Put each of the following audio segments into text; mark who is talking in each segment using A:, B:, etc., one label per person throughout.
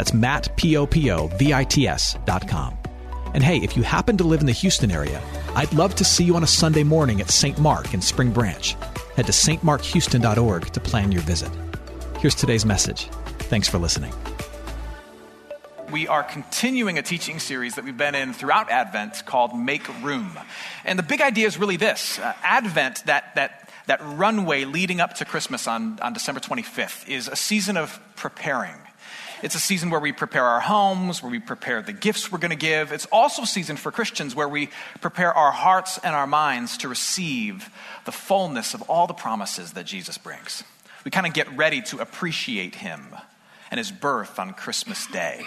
A: That's Matt, P-O-P-O-V-I-T-S dot com. And hey, if you happen to live in the Houston area, I'd love to see you on a Sunday morning at St. Mark in Spring Branch. Head to stmarkhouston.org to plan your visit. Here's today's message. Thanks for listening.
B: We are continuing a teaching series that we've been in throughout Advent called Make Room. And the big idea is really this uh, Advent, that, that, that runway leading up to Christmas on, on December 25th, is a season of preparing. It's a season where we prepare our homes, where we prepare the gifts we're going to give. It's also a season for Christians where we prepare our hearts and our minds to receive the fullness of all the promises that Jesus brings. We kind of get ready to appreciate him and his birth on Christmas Day.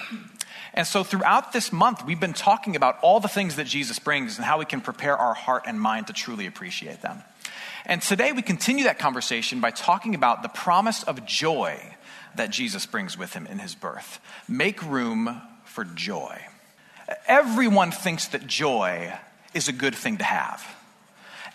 B: And so, throughout this month, we've been talking about all the things that Jesus brings and how we can prepare our heart and mind to truly appreciate them. And today, we continue that conversation by talking about the promise of joy that Jesus brings with him in his birth. Make room for joy. Everyone thinks that joy is a good thing to have.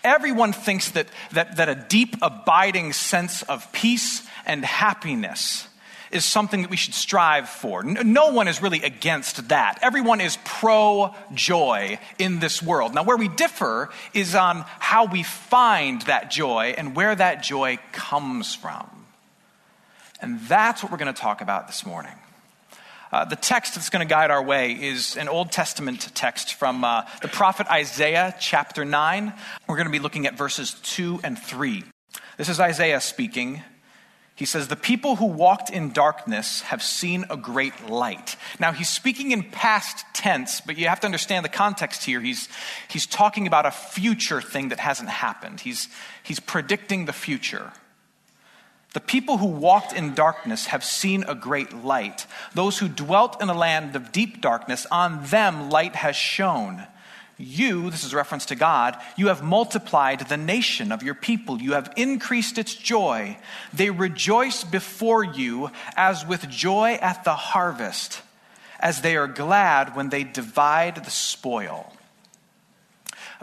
B: Everyone thinks that, that, that a deep, abiding sense of peace and happiness is something that we should strive for. No one is really against that. Everyone is pro joy in this world. Now, where we differ is on how we find that joy and where that joy comes from. And that's what we're going to talk about this morning. Uh, the text that's going to guide our way is an Old Testament text from uh, the prophet Isaiah, chapter 9. We're going to be looking at verses 2 and 3. This is Isaiah speaking. He says, The people who walked in darkness have seen a great light. Now, he's speaking in past tense, but you have to understand the context here. He's, he's talking about a future thing that hasn't happened, he's, he's predicting the future. The people who walked in darkness have seen a great light. Those who dwelt in a land of deep darkness, on them light has shone. You, this is reference to God, you have multiplied the nation of your people. You have increased its joy. They rejoice before you as with joy at the harvest, as they are glad when they divide the spoil.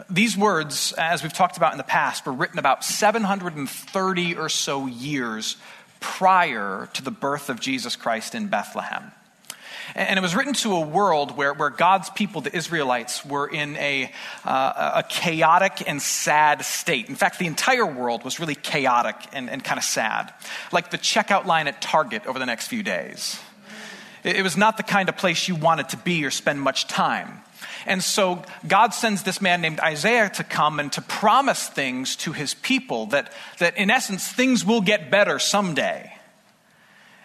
B: These words, as we've talked about in the past, were written about 730 or so years prior to the birth of Jesus Christ in Bethlehem. And it was written to a world where, where God's people, the Israelites, were in a, uh, a chaotic and sad state. In fact, the entire world was really chaotic and, and kind of sad, like the checkout line at Target over the next few days. It, it was not the kind of place you wanted to be or spend much time. And so God sends this man named Isaiah to come and to promise things to his people that, that in essence, things will get better someday.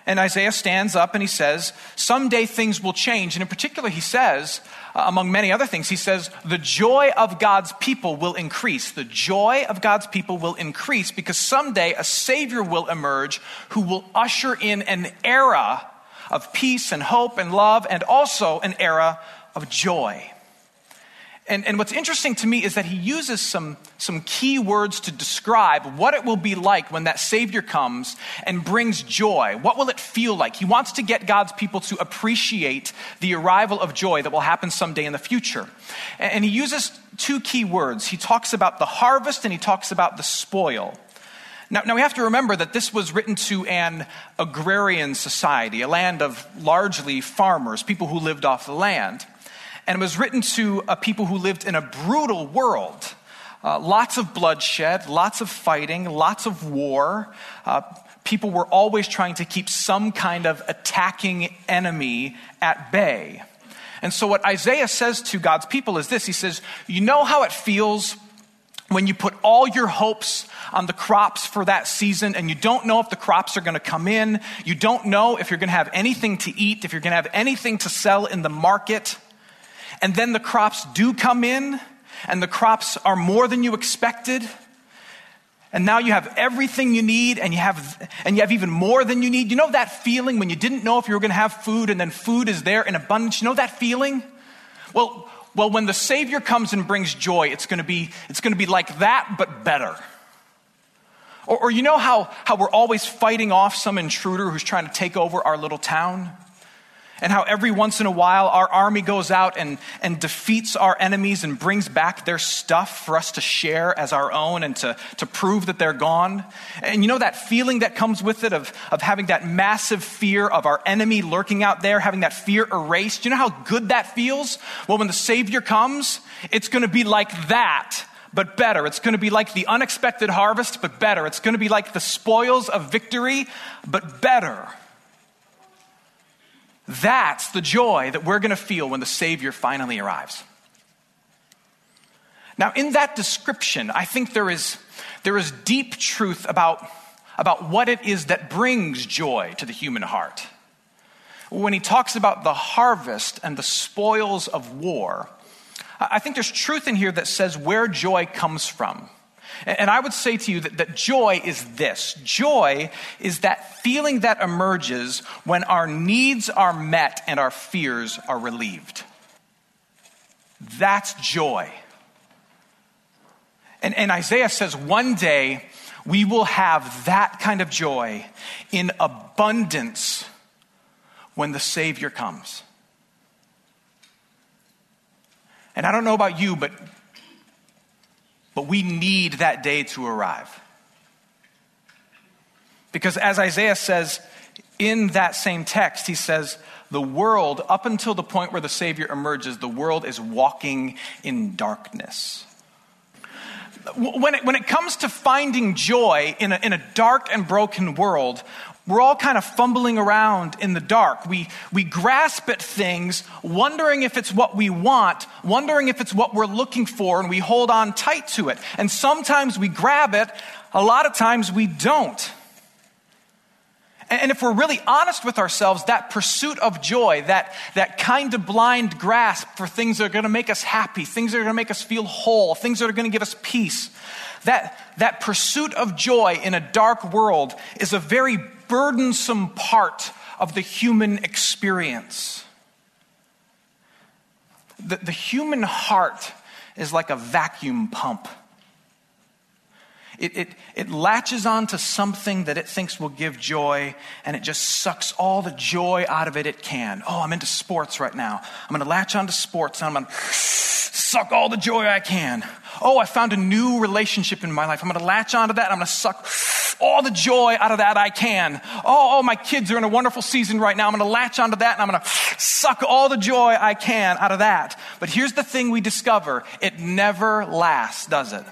B: And Isaiah stands up and he says, Someday things will change. And in particular, he says, uh, among many other things, he says, The joy of God's people will increase. The joy of God's people will increase because someday a Savior will emerge who will usher in an era of peace and hope and love and also an era of joy. And, and what's interesting to me is that he uses some, some key words to describe what it will be like when that Savior comes and brings joy. What will it feel like? He wants to get God's people to appreciate the arrival of joy that will happen someday in the future. And, and he uses two key words. He talks about the harvest and he talks about the spoil. Now, now, we have to remember that this was written to an agrarian society, a land of largely farmers, people who lived off the land and it was written to a people who lived in a brutal world. Uh, lots of bloodshed, lots of fighting, lots of war. Uh, people were always trying to keep some kind of attacking enemy at bay. And so, what Isaiah says to God's people is this He says, You know how it feels when you put all your hopes on the crops for that season and you don't know if the crops are going to come in, you don't know if you're going to have anything to eat, if you're going to have anything to sell in the market and then the crops do come in, and the crops are more than you expected. And now you have everything you need and you have and you have even more than you need. You know that feeling when you didn't know if you were going to have food and then food is there in abundance. You know that feeling? Well, well when the savior comes and brings joy, it's going to be it's going to be like that but better. Or, or you know how, how we're always fighting off some intruder who's trying to take over our little town? And how every once in a while our army goes out and, and defeats our enemies and brings back their stuff for us to share as our own and to, to prove that they're gone. And you know that feeling that comes with it of, of having that massive fear of our enemy lurking out there, having that fear erased? You know how good that feels? Well, when the Savior comes, it's going to be like that but better. It's going to be like the unexpected harvest, but better. It's going to be like the spoils of victory, but better. That's the joy that we're going to feel when the Savior finally arrives. Now, in that description, I think there is, there is deep truth about, about what it is that brings joy to the human heart. When he talks about the harvest and the spoils of war, I think there's truth in here that says where joy comes from. And I would say to you that, that joy is this joy is that feeling that emerges when our needs are met and our fears are relieved. That's joy. And, and Isaiah says one day we will have that kind of joy in abundance when the Savior comes. And I don't know about you, but but we need that day to arrive. Because as Isaiah says in that same text, he says, the world, up until the point where the Savior emerges, the world is walking in darkness. When it, when it comes to finding joy in a, in a dark and broken world, we're all kind of fumbling around in the dark. We, we grasp at things, wondering if it's what we want, wondering if it's what we're looking for, and we hold on tight to it. And sometimes we grab it, a lot of times we don't. And if we're really honest with ourselves, that pursuit of joy, that, that kind of blind grasp for things that are going to make us happy, things that are going to make us feel whole, things that are going to give us peace, that, that pursuit of joy in a dark world is a very burdensome part of the human experience. The, the human heart is like a vacuum pump. It, it, it latches onto something that it thinks will give joy, and it just sucks all the joy out of it it can. Oh, I'm into sports right now. I'm going to latch onto sports, and I'm going to suck all the joy I can. Oh, I found a new relationship in my life. I'm going to latch onto that. I'm going to suck all the joy out of that I can. Oh, oh, my kids are in a wonderful season right now. I'm going to latch onto that and I'm going to suck all the joy I can out of that. But here's the thing we discover it never lasts, does it?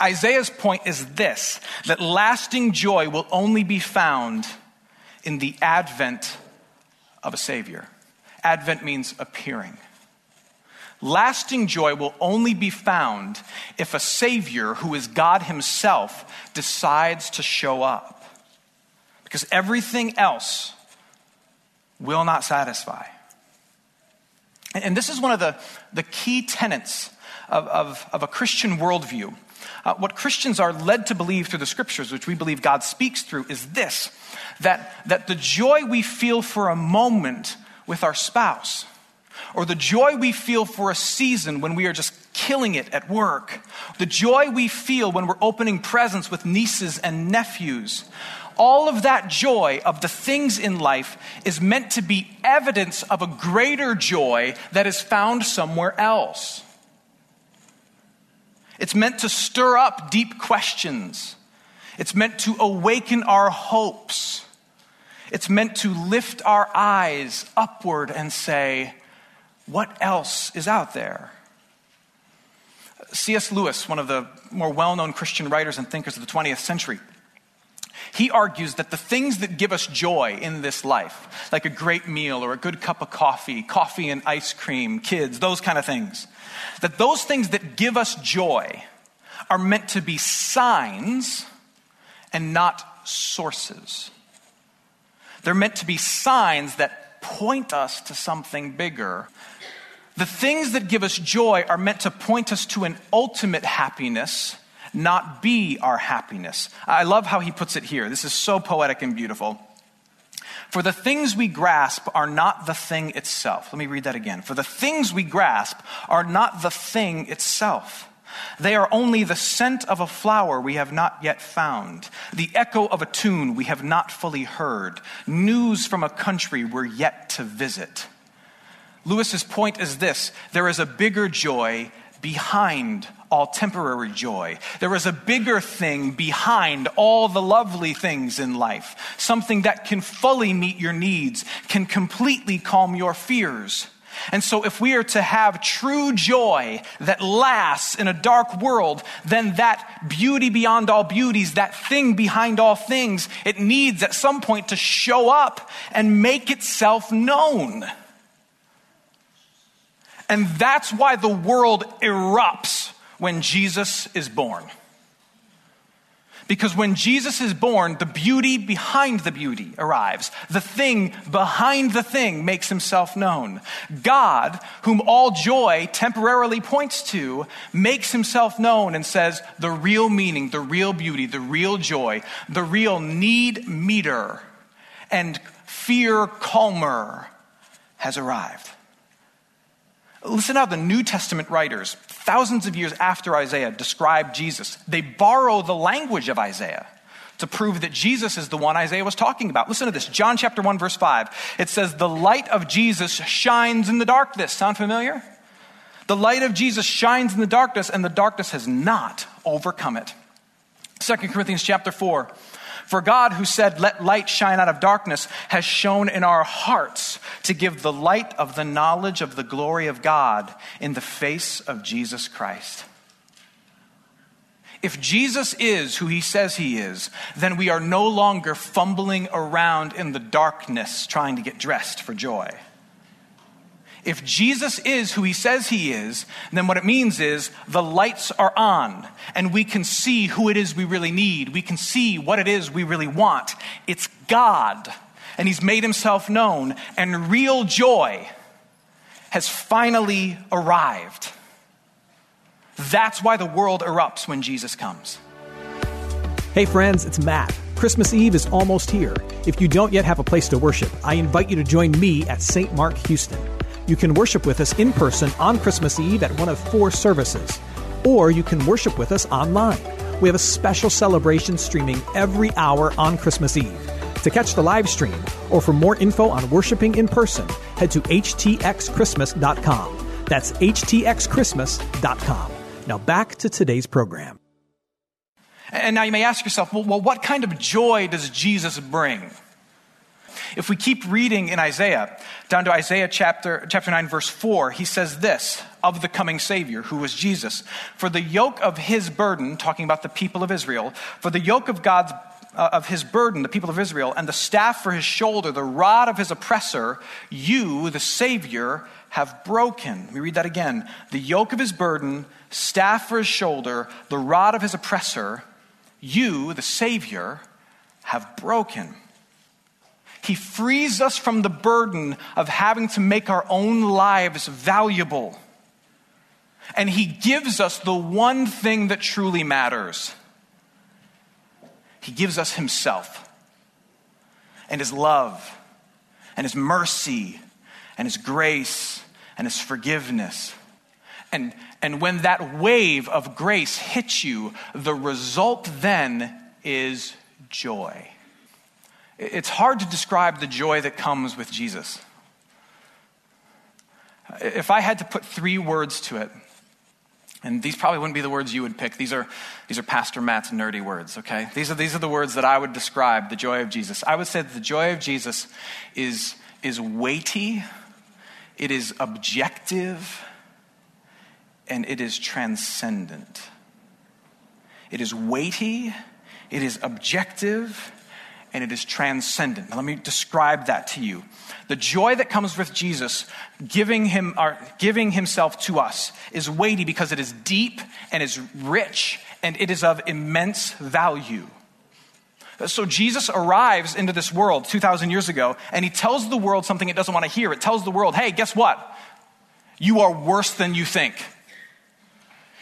B: Isaiah's point is this that lasting joy will only be found in the advent of a Savior. Advent means appearing. Lasting joy will only be found if a Savior who is God Himself decides to show up. Because everything else will not satisfy. And this is one of the, the key tenets of, of, of a Christian worldview. Uh, what Christians are led to believe through the scriptures, which we believe God speaks through, is this that, that the joy we feel for a moment with our spouse or the joy we feel for a season when we are just killing it at work, the joy we feel when we're opening presents with nieces and nephews, all of that joy of the things in life is meant to be evidence of a greater joy that is found somewhere else. It's meant to stir up deep questions. It's meant to awaken our hopes. It's meant to lift our eyes upward and say, What else is out there? C.S. Lewis, one of the more well known Christian writers and thinkers of the 20th century, he argues that the things that give us joy in this life, like a great meal or a good cup of coffee, coffee and ice cream, kids, those kind of things, that those things that give us joy are meant to be signs and not sources. They're meant to be signs that point us to something bigger. The things that give us joy are meant to point us to an ultimate happiness, not be our happiness. I love how he puts it here. This is so poetic and beautiful. For the things we grasp are not the thing itself. Let me read that again. For the things we grasp are not the thing itself. They are only the scent of a flower we have not yet found, the echo of a tune we have not fully heard, news from a country we're yet to visit. Lewis's point is this there is a bigger joy behind all temporary joy. There is a bigger thing behind all the lovely things in life, something that can fully meet your needs, can completely calm your fears. And so, if we are to have true joy that lasts in a dark world, then that beauty beyond all beauties, that thing behind all things, it needs at some point to show up and make itself known. And that's why the world erupts when Jesus is born. Because when Jesus is born, the beauty behind the beauty arrives. The thing behind the thing makes himself known. God, whom all joy temporarily points to, makes himself known and says, the real meaning, the real beauty, the real joy, the real need meter and fear calmer has arrived. Listen how the New Testament writers, thousands of years after Isaiah, describe Jesus. They borrow the language of Isaiah to prove that Jesus is the one Isaiah was talking about. Listen to this John chapter 1, verse 5. It says, The light of Jesus shines in the darkness. Sound familiar? The light of Jesus shines in the darkness, and the darkness has not overcome it. 2 Corinthians chapter 4. For God, who said, Let light shine out of darkness, has shone in our hearts to give the light of the knowledge of the glory of God in the face of Jesus Christ. If Jesus is who he says he is, then we are no longer fumbling around in the darkness trying to get dressed for joy. If Jesus is who he says he is, then what it means is the lights are on and we can see who it is we really need. We can see what it is we really want. It's God and he's made himself known and real joy has finally arrived. That's why the world erupts when Jesus comes.
A: Hey friends, it's Matt. Christmas Eve is almost here. If you don't yet have a place to worship, I invite you to join me at St. Mark Houston. You can worship with us in person on Christmas Eve at one of four services, or you can worship with us online. We have a special celebration streaming every hour on Christmas Eve. To catch the live stream or for more info on worshiping in person, head to htxchristmas.com. That's htxchristmas.com. Now back to today's program.
B: And now you may ask yourself, well, what kind of joy does Jesus bring? If we keep reading in Isaiah, down to Isaiah chapter, chapter 9, verse 4, he says this of the coming Savior, who was Jesus. For the yoke of his burden, talking about the people of Israel, for the yoke of God's uh, of his burden, the people of Israel, and the staff for his shoulder, the rod of his oppressor, you, the Savior, have broken. We read that again. The yoke of his burden, staff for his shoulder, the rod of his oppressor, you, the Savior, have broken. He frees us from the burden of having to make our own lives valuable. And He gives us the one thing that truly matters He gives us Himself and His love and His mercy and His grace and His forgiveness. And, and when that wave of grace hits you, the result then is joy. It's hard to describe the joy that comes with Jesus. If I had to put three words to it, and these probably wouldn't be the words you would pick. These are, these are Pastor Matt's nerdy words, okay? These are, these are the words that I would describe the joy of Jesus. I would say that the joy of Jesus is, is weighty, it is objective, and it is transcendent. It is weighty, it is objective, and it is transcendent. Now, let me describe that to you. The joy that comes with Jesus giving, him, or giving himself to us is weighty because it is deep and is rich and it is of immense value. So Jesus arrives into this world 2,000 years ago and he tells the world something it doesn't want to hear. It tells the world, hey, guess what? You are worse than you think.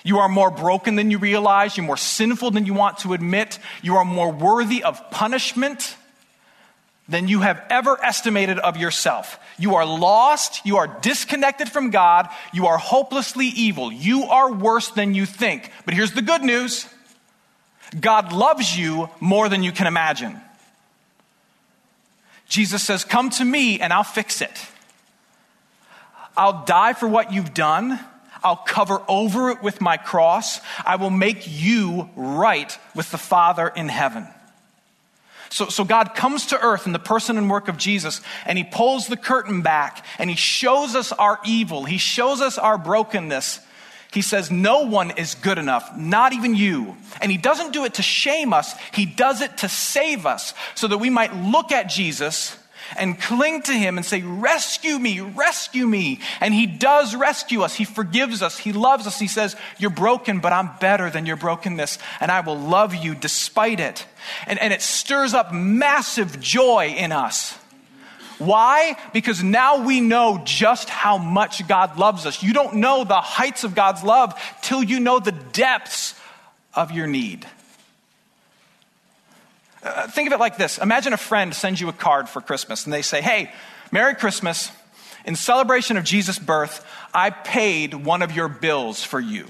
B: You are more broken than you realize. You're more sinful than you want to admit. You are more worthy of punishment than you have ever estimated of yourself. You are lost. You are disconnected from God. You are hopelessly evil. You are worse than you think. But here's the good news God loves you more than you can imagine. Jesus says, Come to me and I'll fix it. I'll die for what you've done. I'll cover over it with my cross. I will make you right with the Father in heaven. So, so God comes to earth in the person and work of Jesus, and He pulls the curtain back, and He shows us our evil. He shows us our brokenness. He says, No one is good enough, not even you. And He doesn't do it to shame us, He does it to save us, so that we might look at Jesus and cling to him and say, Rescue me, rescue me. And he does rescue us. He forgives us. He loves us. He says, You're broken, but I'm better than your brokenness, and I will love you despite it. And, and it stirs up massive joy in us. Why? Because now we know just how much God loves us. You don't know the heights of God's love till you know the depths of your need. Uh, think of it like this Imagine a friend sends you a card for Christmas and they say, Hey, Merry Christmas. In celebration of Jesus' birth, I paid one of your bills for you.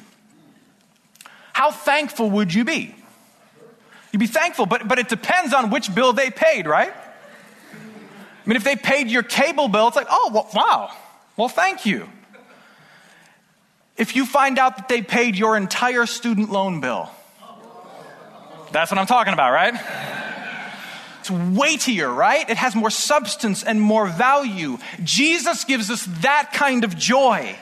B: How thankful would you be? You'd be thankful, but, but it depends on which bill they paid, right? I mean, if they paid your cable bill, it's like, oh, well, wow. Well, thank you. If you find out that they paid your entire student loan bill, that's what I'm talking about, right? It's weightier, right? It has more substance and more value. Jesus gives us that kind of joy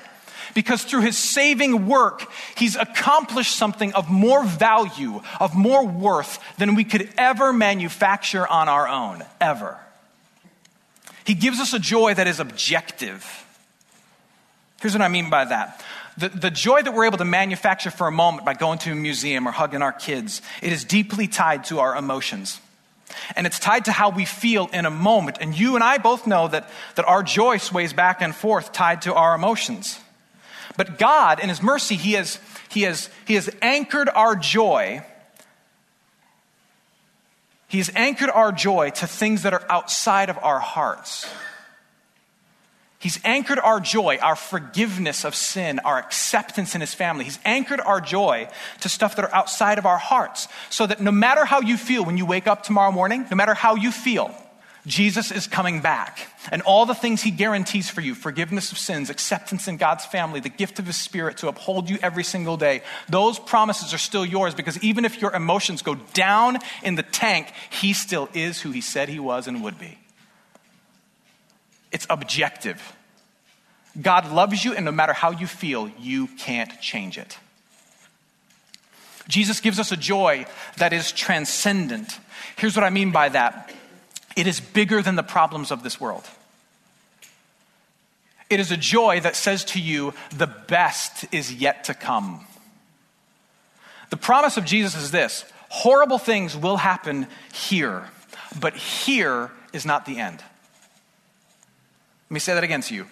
B: because through his saving work, he's accomplished something of more value, of more worth than we could ever manufacture on our own, ever. He gives us a joy that is objective. Here's what I mean by that the, the joy that we're able to manufacture for a moment by going to a museum or hugging our kids, it is deeply tied to our emotions. And it's tied to how we feel in a moment. And you and I both know that, that our joy sways back and forth tied to our emotions. But God, in His mercy, He has, he has, he has anchored our joy. He has anchored our joy to things that are outside of our hearts. He's anchored our joy, our forgiveness of sin, our acceptance in His family. He's anchored our joy to stuff that are outside of our hearts. So that no matter how you feel when you wake up tomorrow morning, no matter how you feel, Jesus is coming back. And all the things He guarantees for you forgiveness of sins, acceptance in God's family, the gift of His Spirit to uphold you every single day those promises are still yours because even if your emotions go down in the tank, He still is who He said He was and would be. It's objective. God loves you, and no matter how you feel, you can't change it. Jesus gives us a joy that is transcendent. Here's what I mean by that it is bigger than the problems of this world. It is a joy that says to you, the best is yet to come. The promise of Jesus is this horrible things will happen here, but here is not the end. Let me say that again to you.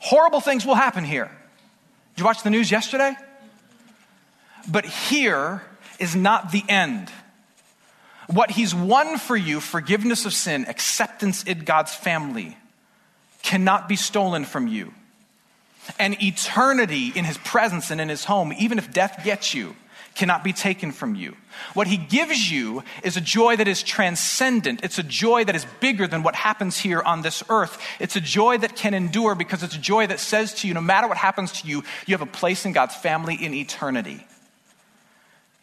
B: Horrible things will happen here. Did you watch the news yesterday? But here is not the end. What he's won for you, forgiveness of sin, acceptance in God's family, cannot be stolen from you. and eternity in his presence and in his home, even if death gets you, cannot be taken from you. What he gives you is a joy that is transcendent. It's a joy that is bigger than what happens here on this earth. It's a joy that can endure because it's a joy that says to you, no matter what happens to you, you have a place in God's family in eternity.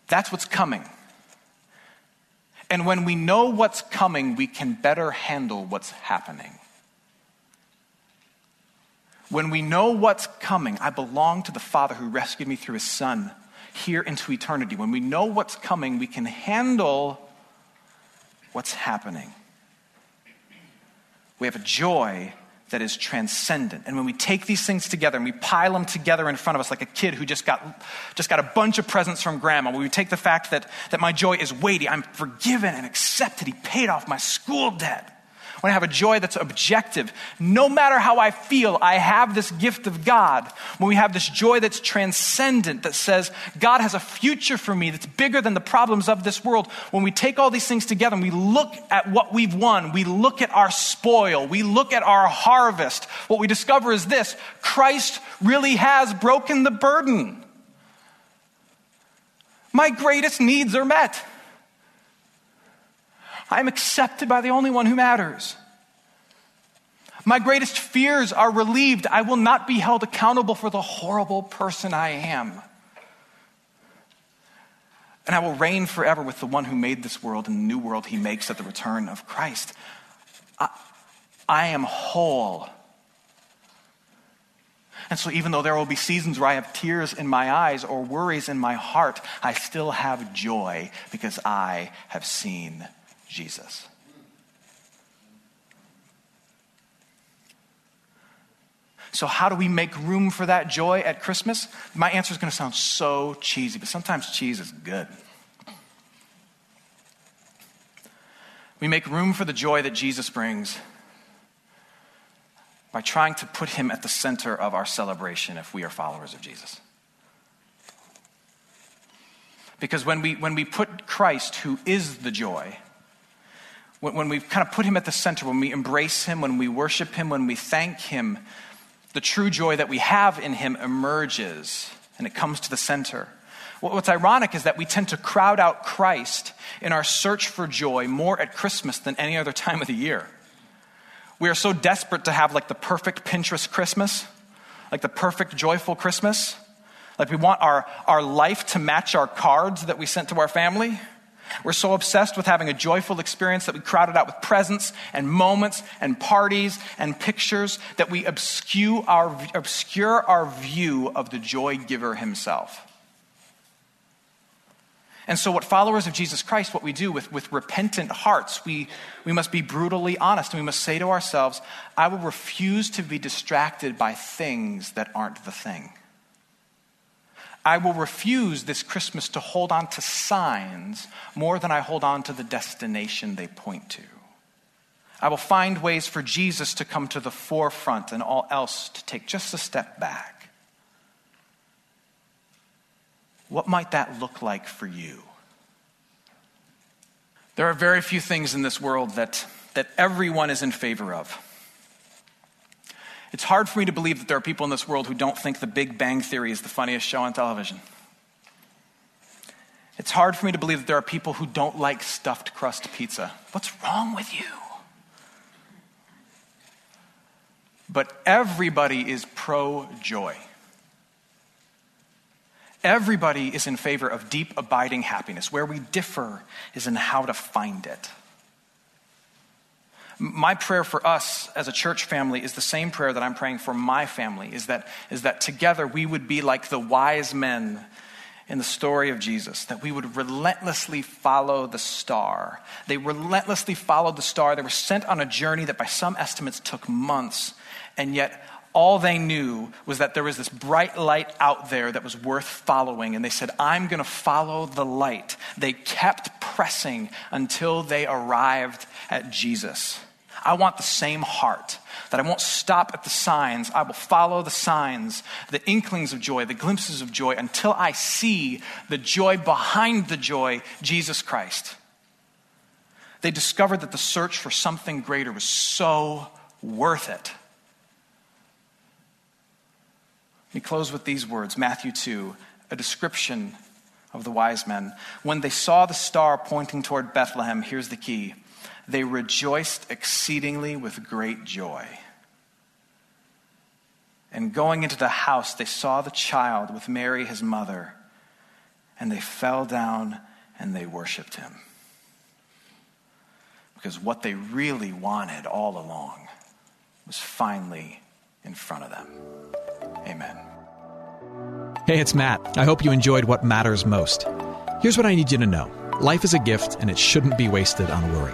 B: That's what's coming. And when we know what's coming, we can better handle what's happening. When we know what's coming, I belong to the Father who rescued me through his Son here into eternity. When we know what's coming, we can handle what's happening. We have a joy that is transcendent. And when we take these things together and we pile them together in front of us like a kid who just got, just got a bunch of presents from grandma, when we take the fact that, that my joy is weighty, I'm forgiven and accepted, he paid off my school debt when I have a joy that's objective, no matter how I feel, I have this gift of God. When we have this joy that's transcendent, that says, God has a future for me that's bigger than the problems of this world. When we take all these things together and we look at what we've won, we look at our spoil, we look at our harvest, what we discover is this Christ really has broken the burden. My greatest needs are met. I'm accepted by the only one who matters. My greatest fears are relieved. I will not be held accountable for the horrible person I am. And I will reign forever with the one who made this world and the new world he makes at the return of Christ. I, I am whole. And so, even though there will be seasons where I have tears in my eyes or worries in my heart, I still have joy because I have seen Jesus. So, how do we make room for that joy at Christmas? My answer is going to sound so cheesy, but sometimes cheese is good. We make room for the joy that Jesus brings by trying to put him at the center of our celebration if we are followers of Jesus. Because when we, when we put Christ, who is the joy, when, we kind of put him at the center, when we embrace him, when we worship him, when we thank him, the true joy that we have in him emerges and it comes to the center. What's ironic is that we tend to crowd out Christ in our search for joy more at Christmas than any other time of the year. We are so desperate to have like the perfect Pinterest Christmas, like the perfect joyful Christmas. Like we want our, our life to match our cards that we sent to our family. We're so obsessed with having a joyful experience that we crowd it out with presents and moments and parties and pictures that we obscure our, obscure our view of the joy giver himself. And so, what followers of Jesus Christ, what we do with, with repentant hearts, we, we must be brutally honest and we must say to ourselves, I will refuse to be distracted by things that aren't the thing. I will refuse this Christmas to hold on to signs more than I hold on to the destination they point to. I will find ways for Jesus to come to the forefront and all else to take just a step back. What might that look like for you? There are very few things in this world that, that everyone is in favor of. It's hard for me to believe that there are people in this world who don't think The Big Bang Theory is the funniest show on television. It's hard for me to believe that there are people who don't like stuffed crust pizza. What's wrong with you? But everybody is pro joy. Everybody is in favor of deep, abiding happiness. Where we differ is in how to find it. My prayer for us as a church family is the same prayer that I'm praying for my family is that, is that together we would be like the wise men in the story of Jesus, that we would relentlessly follow the star. They relentlessly followed the star. They were sent on a journey that by some estimates took months, and yet all they knew was that there was this bright light out there that was worth following. And they said, I'm going to follow the light. They kept pressing until they arrived at Jesus. I want the same heart, that I won't stop at the signs. I will follow the signs, the inklings of joy, the glimpses of joy, until I see the joy behind the joy, Jesus Christ. They discovered that the search for something greater was so worth it.
C: We close with these words Matthew 2, a description of the wise men. When they saw the star pointing toward Bethlehem, here's the key they rejoiced exceedingly with great joy. And going into the house, they saw the child with Mary, his mother, and they fell down and they worshiped him. Because what they really wanted all along was finally in front of them. Amen.
B: Hey, it's Matt. I hope you enjoyed what matters most. Here's what I need you to know life is a gift, and it shouldn't be wasted on worry.